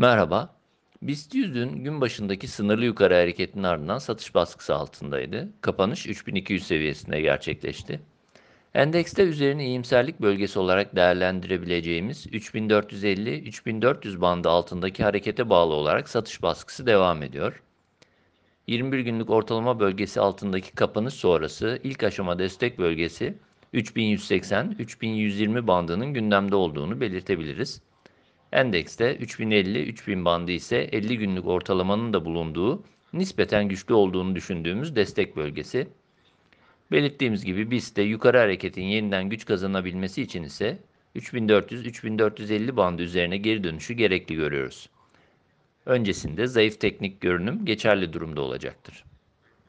Merhaba. BIST 100 dün gün başındaki sınırlı yukarı hareketinin ardından satış baskısı altındaydı. Kapanış 3200 seviyesinde gerçekleşti. Endekste üzerini iyimserlik bölgesi olarak değerlendirebileceğimiz 3450-3400 bandı altındaki harekete bağlı olarak satış baskısı devam ediyor. 21 günlük ortalama bölgesi altındaki kapanış sonrası ilk aşama destek bölgesi 3180-3120 bandının gündemde olduğunu belirtebiliriz. Endekste 3050-3000 bandı ise 50 günlük ortalamanın da bulunduğu nispeten güçlü olduğunu düşündüğümüz destek bölgesi. Belirttiğimiz gibi BIST'te yukarı hareketin yeniden güç kazanabilmesi için ise 3400-3450 bandı üzerine geri dönüşü gerekli görüyoruz. Öncesinde zayıf teknik görünüm geçerli durumda olacaktır.